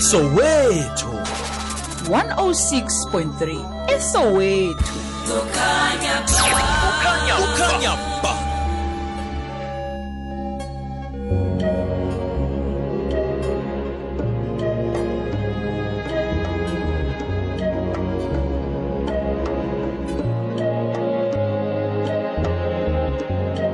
Soweto. 106.3 eSoweto Kukhanya Kukhanya Kukhanya ba thank you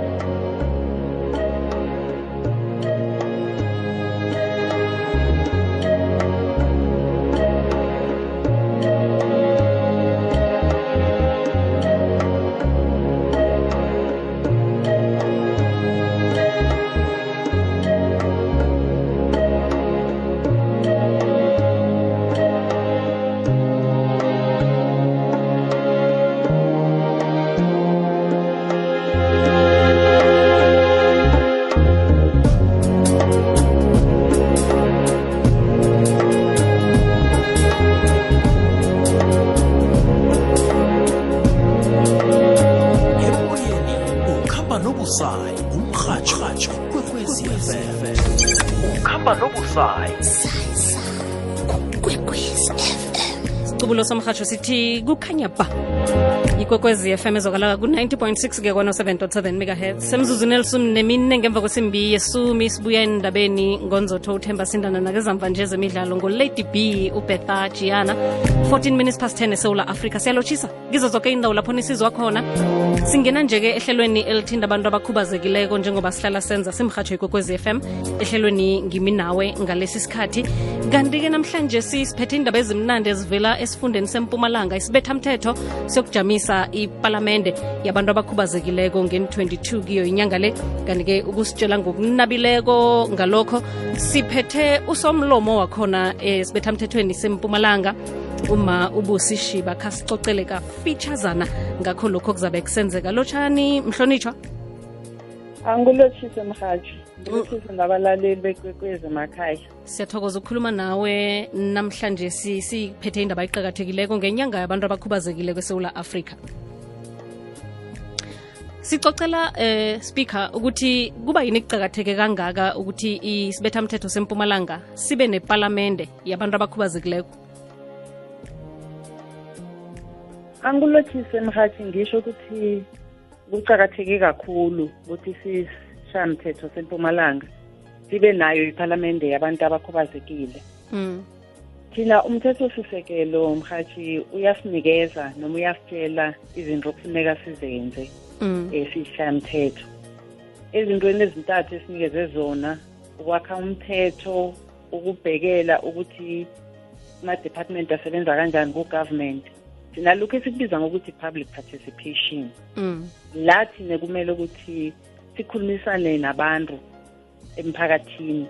urhatshatsha kwekwezi fm ukhamba nobusayi kwekwezi fm sicubulo somrhatsho sithi kukhanya ba. Ikwekwezi fm ezokala ku-90.6 ke kwano-7.7 megahertz. Semzuzwini elisumi nemine ngemva kwesimbi yesumi sibuya endabeni ngonzotho uthemba sindana nakezamva nje zemidlalo ngolady b ubetha giana 14 minutes past 10 esewula africa siyalotshisa ngizo zoke indawo lapho nisizwa khona. Singena nje-ke ehlelweni elithinda abantu abakhubazekileko njengoba sihlala senza simrhatsho ikwekwezi fm ehlelweni ngimi nawe ngalesi sikhathi. Kanti-ke namhlanje sisiphethe indaba ezimnandi ezivela esifundeni sempumalanga isibethamthetho siyokujamisa ipalamende yabantu abakhubazekileko ngen-22 kiyo inyanga le. Kanti-ke ukusitshela ngokunabileko ngalokho siphethe usomlomo wakhona esibethamthethweni sempumalanga uma ubusishiba khasicocele kafitshazana ngakho lokho kuzabe kusenzeka. Lotshani mhlonitshwa angilotshise mhatshi ngilotshise ngabalaleli bekwekwezi emakhaya. Siyathokoza ukukhuluma nawe. Namhlanje si- siphethe indaba eqakathekileko ngenyanga yabantu abakhubazekile kwesewula afrika. Sicocela eh speaker ukuthi kuba yini kucakatheke kangaka ukuthi isibethamthetho sempumalanga sibe nepalamende yabantu abakhubazekileko? Angilotshise mhathi ngisho ukuthi kucakatheke kakhulu ukuthi sishamthetho sempumalanga sibe nayo iphalamende yabantu abakhubazekile mm. thina umthethosisekelo mhathi uyasinikeza noma uyasitshela izinto okufuneka sizenze Mm. esishamthetho ezintweni ezintathu esinikeze zona ukwakha umthetho ukubhekela ukuthi ama-department asebenza kanjani ku-government sinalokhu esikubiza ngokuthi public participation. Mm. la thina kumele ukuthi sikhulumisane nabantu emphakathini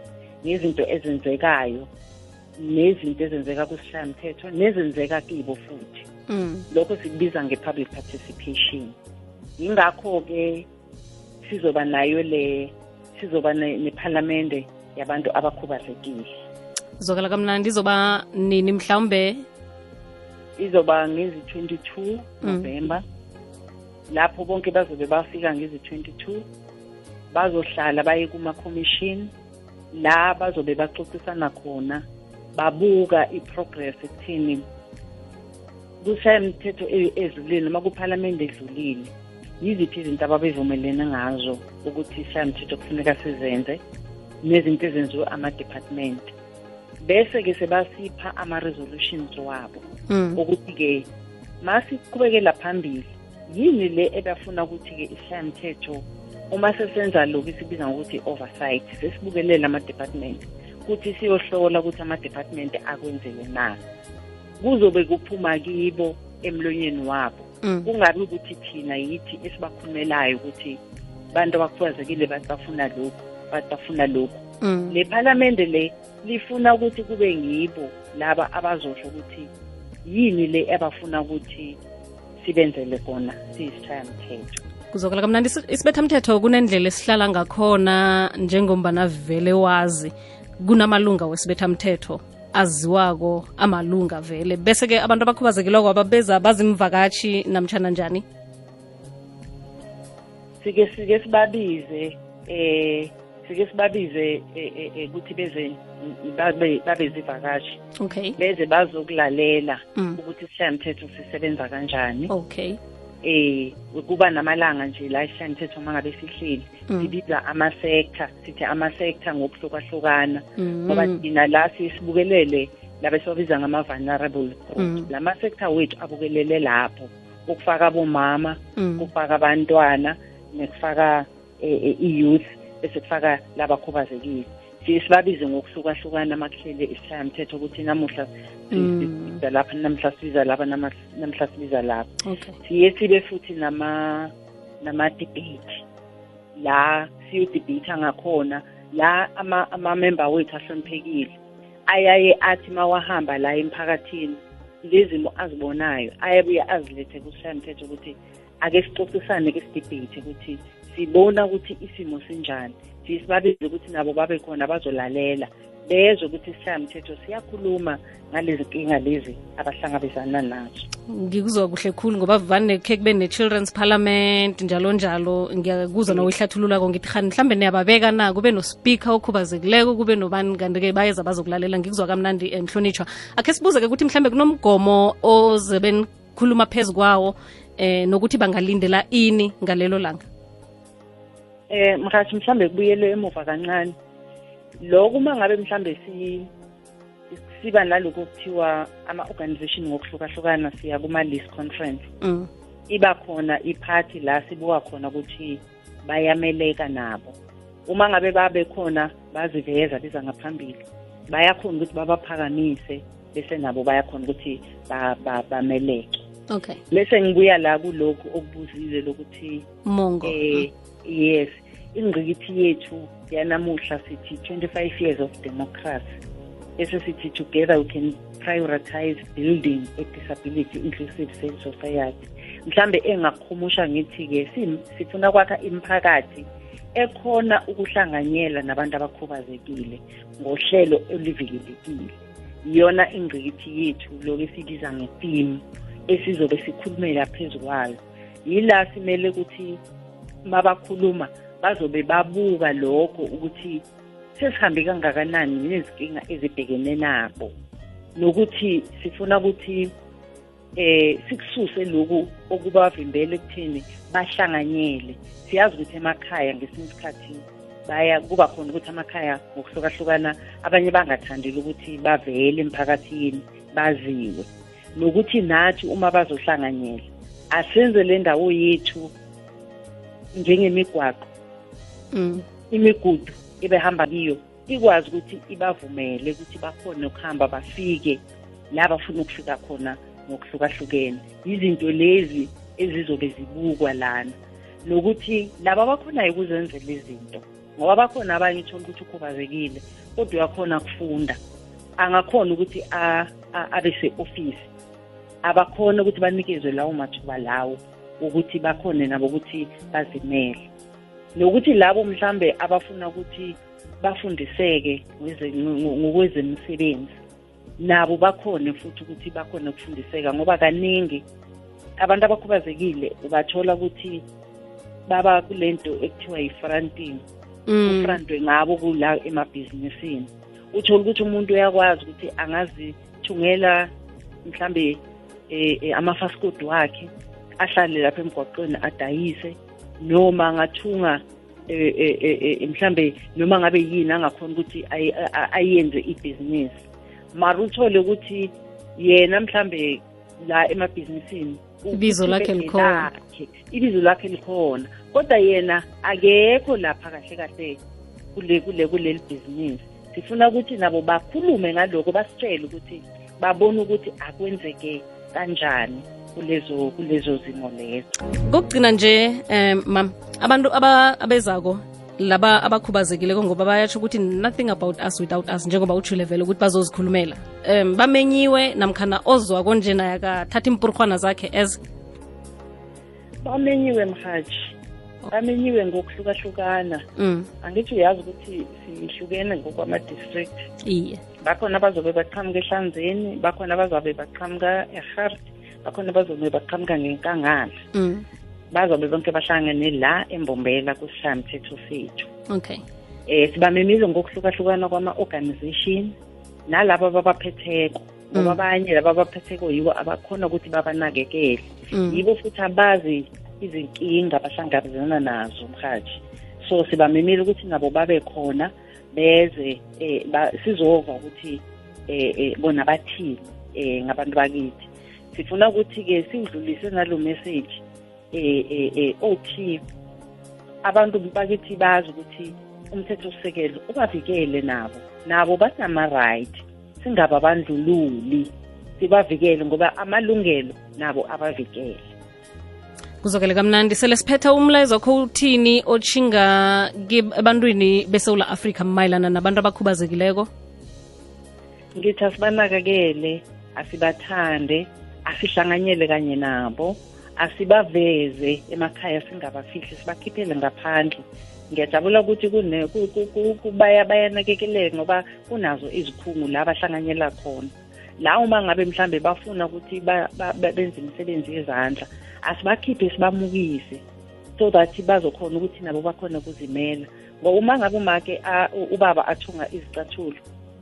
ngezinto ezenzekayo nezinto ezenzeka kusishayamthetho nezenzeka kibo futhi. Mm. lokho sikubiza nge-public participation. Yingakho-ke sizoba nayo le sizoba ne- nephalamende yabantu abakhubazekile. Zokala kamnandi izoba nini? Mhlawumbe izoba ngezi-22 novemba lapho bonke bazobe bafika ngezi-22 bazohlala baye kuma-commission. La bazobe baxoxisana khona babuka i-progress ekuthini e- edlulile noma kuphalamende edlulile. Yiziphi izinto ababevumelene ngazo ukuthi ishaya imithetho kufuneka sizenze? Nezinto ezenziwe ama-department. Bese-ke sebasipha ama-resolutions wabo mm. ukuthi-ke masiqhubekela phambili yini le ebafuna ukuthi-ke ishayamthetho uma sesenza lokhu esibiza ngokuthi i-oversight sesibukelele ama-department ukuthi siyohlola ukuthi ama-department akwenzele na kuzobe kuphuma kibo emlonyeni wabo Mm. kungabi ukuthi thina yithi esibakhulumelayo ukuthi bantu abakhubazekile bathi bafuna lokhu bathi bafuna lokhu Mm. le phalamende le lifuna ukuthi kube ngibo laba abazosho ukuthi yini le abafuna ukuthi sibenzele kona siyisishayamthetho kuzokala kamnandi. Isi- isibethamthetho kunendlela esihlala ngakhona njengombana vele wazi kunamalunga wesibethamthetho aziwako amalunga vele. Bese-ke abantu abakhubazekileko ababeza bazimvakatshi namtshana njani? Sike sike sibabize eh sike sibabize eh, eh, eh, ukuthi beze babe babe zivakashi okay beze bazokulalela Mm. ukuthi isishayamthetho sisebenza kanjani okay eh kuba namalanga nje la isishayamthetho mangabe sihleli Mm. sibiza ama-sector sithi ama-sector ngokuhlukahlukana Mm. ngoba thina la sisibukelele laba esibabiza ngama-vulnerable Mm. groups la ma-sector wethu abukelele lapho ukufaka abomama Mm. kufaka abantwana nekufaka i-youth bese kufaka labakhubazekile. Siye sibabize ngokuhlukahlukana makuhlele isishayamthetho ukuthi namuhla si- Mm. sibiza lapha namhla sibiza lapha namhla sibiza lapha. Siye sibe futhi nama nama-debate. La siyodebate ngakhona la ama- ama-member wethu ahloniphekile ayaye athi mawahamba la emphakathini lezimo azibonayo ayabuye azilethe kusishayamthetho ukuthi ake sixoxisane ke sidebate ukuthi sibona ukuthi isimo sinjani. Sisibabize ukuthi nabo babe khona bazolalela. Bezwe ukuthi isishayamthetho siyakhuluma ngalezi nkinga lezi abahlangabezana nazo. Ngikuzwa kuhle khulu ngoba vane khe kube ne-children's parliament njalo njalo. Ngiyakuzwa nawe ihlathululako ngithi hani mhlawumbe niyababeka na kube nospeaker okhubazekileko kube nobani kanti-ke bayeza bazokulalela. Ngikuzwa kamnandi eh, mhlonitshwa akhe sibuze-ke ukuthi mhlawumbe kunomgomo ozebenikhuluma phezu kwawo eh nokuthi bangalindela ini ngalelo langa eh mkhathi mhlambe kubuyele emuva kancane. Lokho uma ngabe mhlambe si siba naloko kuthiwa ama-organization ngokuhlukahlukana siya kuma-list conference. Mm. iba khona iphathi la sibuka khona ukuthi bayameleka nabo. Uma ngabe babe khona baziveza beza ngaphambili. Bayakhona ukuthi babaphakamise bese nabo bayakhona ukuthi ba- ba- bameleke. Okay. Bese ngibuya la kulokhu okubuzile lokuthi mongo. eh yes ingqikithi yethu yanamuhla sithi 25 years of democracy. Bese sithi together we can prioritize building a disability inclusive safe society. Mhlambe engakhumusha ngithi-ke sim- sifuna kwakha imiphakathi ekhona ukuhlanganyela nabantu abakhubazekile ngohlelo oluvikelekile. Iyona ingqikithi yethu lokhu esibiza ngetimu esizobe sikhulumela phezu kwayo. Yila simele ukuthi mabakhuluma bazobe babuka lokho ukuthi sesihambe kangakanani nezinkinga ezibhekene nabo. Nokuthi sifuna ukuthi eh sikususe lokhu okubavimbele ekutheni bahlanganyele. Siyazi ukuthi emakhaya ngesinye isikhathi baya kuba khona ukuthi amakhaya ngokuhlukahlukana abanye bangathandeli ukuthi bavele emphakathini baziwe. Nokuthi nathi uma bazohlanganyela asenze le ndawo yethu njengemigwaqo. Mm. imigudu ebehamba kiyo ikwazi ukuthi ibavumele ukuthi bakhone ukuhamba bafike la bafuna ukufika khona ngokuhlukahlukene. Izinto lezi ezizobe zibukwa lana. Nokuthi laba bakhonayo ukuzenzela izinto ngoba bakhona abanye uthola ukuthi ukhubazekile kodwa uyakhona kufunda angakhona ukuthi abe se-ofisi. Abakhona ukuthi banikezwe lawo mathuba lawo. Ukuthi bakhone nabo ukuthi bazimele nokuthi labo mhlambe abafuna ukuthi bafundiseke ngokwezemisebenzi nabo bakhone futhi ukuthi bakhone ukufundiseka ngoba kaningi abantu abakhubazekile ubathola ukuthi baba kulento ekuthiwa yi-fronting Mm. ufrantwe ngabo kula emabhizinisini uthola ukuthi umuntu uyakwazi ukuthi angazithungela mhlambe eh, eh, amafasikodi wakhe ahlale lapha emgwaqweni adayise noma angathunga eh, eh, eh, mhlambe noma ngabe yini angakhona ukuthi ayenze ibhizinisi. Mara uthole ukuthi yena mhlambe la emabhizinisini Ibizo lakhe likhona. ibizo lakhe likhona. Kodwa yena akekho lapha kahle kahle kule kule kuleli bhizinisi. Sifuna ukuthi nabo bakhulume ngaloko basitshele ukuthi babone ukuthi akwenzeke kanjani. Kulezo kulezo zimo lezo kokugcina nje um mam abantu aba- abezako laba abakhubazekileko ngoba bayatsho ukuthi nothing about us without us njengoba utshile vele ukuthi bazozikhulumela. Um bamenyiwe namkhana ozwako nje naye akathatha impurhwana zakhe as bamenyiwe mhaji bamenyiwe ngokuhlukahlukana. Mm, angithi uyazi ukuthi sihlukene ngokwama-district. Iye. Bakhona abazobe baqhamuka ehlanzeni bakhona abazobe baqhamuka ehart bakhona abazobe baqhamuka ngenkangala. Mm, bazobe bonke bahlangene la embombela kusishayamthetho sethu. Okay. Eh sibamemize ngokuhlukahlukana kwama-organization nalabo ababaphetheko. Ngoba abanye laba abaphetheko yibo abakhona ukuthi babanakekele. Mm. yibo futhi abazi izinkinga abahlangabezana nazo mhaji so sibamemile ukuthi nabo babe khona beze eh ba- sizova ukuthi eh eh, bona bathini eh ngabantu bakithi. Sifuna ukuthi ke siwudlulise nalo message eh othi abantu bakithi bazi ukuthi umthetho sisekelo ubavikele nabo. Nabo banama right singaba abandlululi sibavikele ngoba amalungelo nabo abavikele. Kuzokele kamnandi. Sele siphetha umlayezo wakho uthini otshinga ebantwini besewula afrika mayelana nabantu abakhubazekileko? Ngithi asibanakekele asibathande asihlanganyele kanye nabo asibaveze emakhaya singabafihli sibakhiphele ngaphandle. Ngiyajabula ukuthi kune- ku- ku- ku- ku- baya- bayanakekeleka ngoba kunazo izikhungo la bahlanganyela khona. La uma ngabe mhlambe bafuna ukuthi ba- ba- ba- benze imisebenzi yezandla asibakhiphe sibamukise so that bazokhona ukuthi nabo bakhona ukuzimela. Ngoba uma ngabe umake a- u- ubaba athunga izicathulo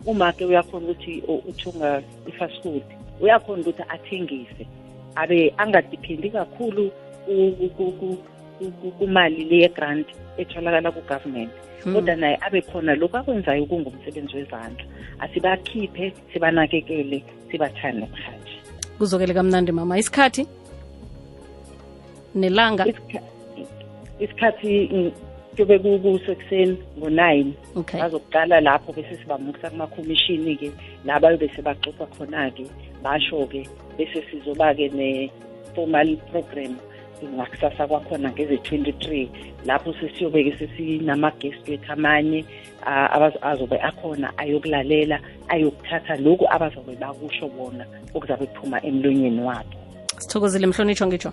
umake uyakhona ukuthi u- uthunga ifasikoti uyakhona ukuthi athengise. Abe angadiphendi kakhulu ku- ku- ku- ku- ku- ku- kumali le grant etholakala ku-government. Kodwa naye abe khona lokhu akwenzayo kungumsebenzi wezandla. Asibakhiphe sibanakekele sibathande mhaji kuzokele kamnandi mama. Isikhathi? Nelanga? Isikhathi kube kuyobe ku- kusekuseni ngo-nine. Okay. Bazokuqala lapho bese sibamukisa kumakhomishini-ke la bayobe sebaxoxa khona-ke basho-ke bese sizoba-ke ne-formal program ngakusasa kwakhona ngeze-twenty-three lapho sesiyobeke sesinama-guest wethu amanye azobe akhona ayokulalela ayokuthatha lokhu abazobe bakusho bona okuzabe kuphuma emlonyeni wabo. Sithokozile mhlonitsho ngitsho?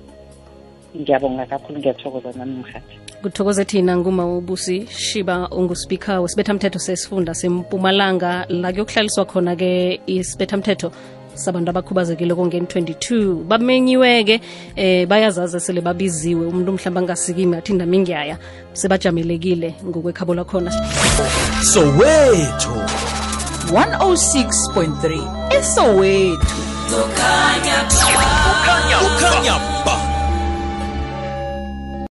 Ngiyabonga kakhulu ngiyathokoza nami mhathi kuthokoze thina nguma ubusi shiba unguspika wesibethamthetho sesifunda sempumalanga. La kuyokuhlaliswa khona-ke isibethamthetho sabantu abakhubazekile kongeni 22 bamenyiweke eh bayazazi sele babiziwe. Umuntu mhlawumbe angasikimi athi nami ngiyaya. Sebajamelekile ngokwekhabo lakhona. Sowethu. 106.3 esowethu ukhanya ba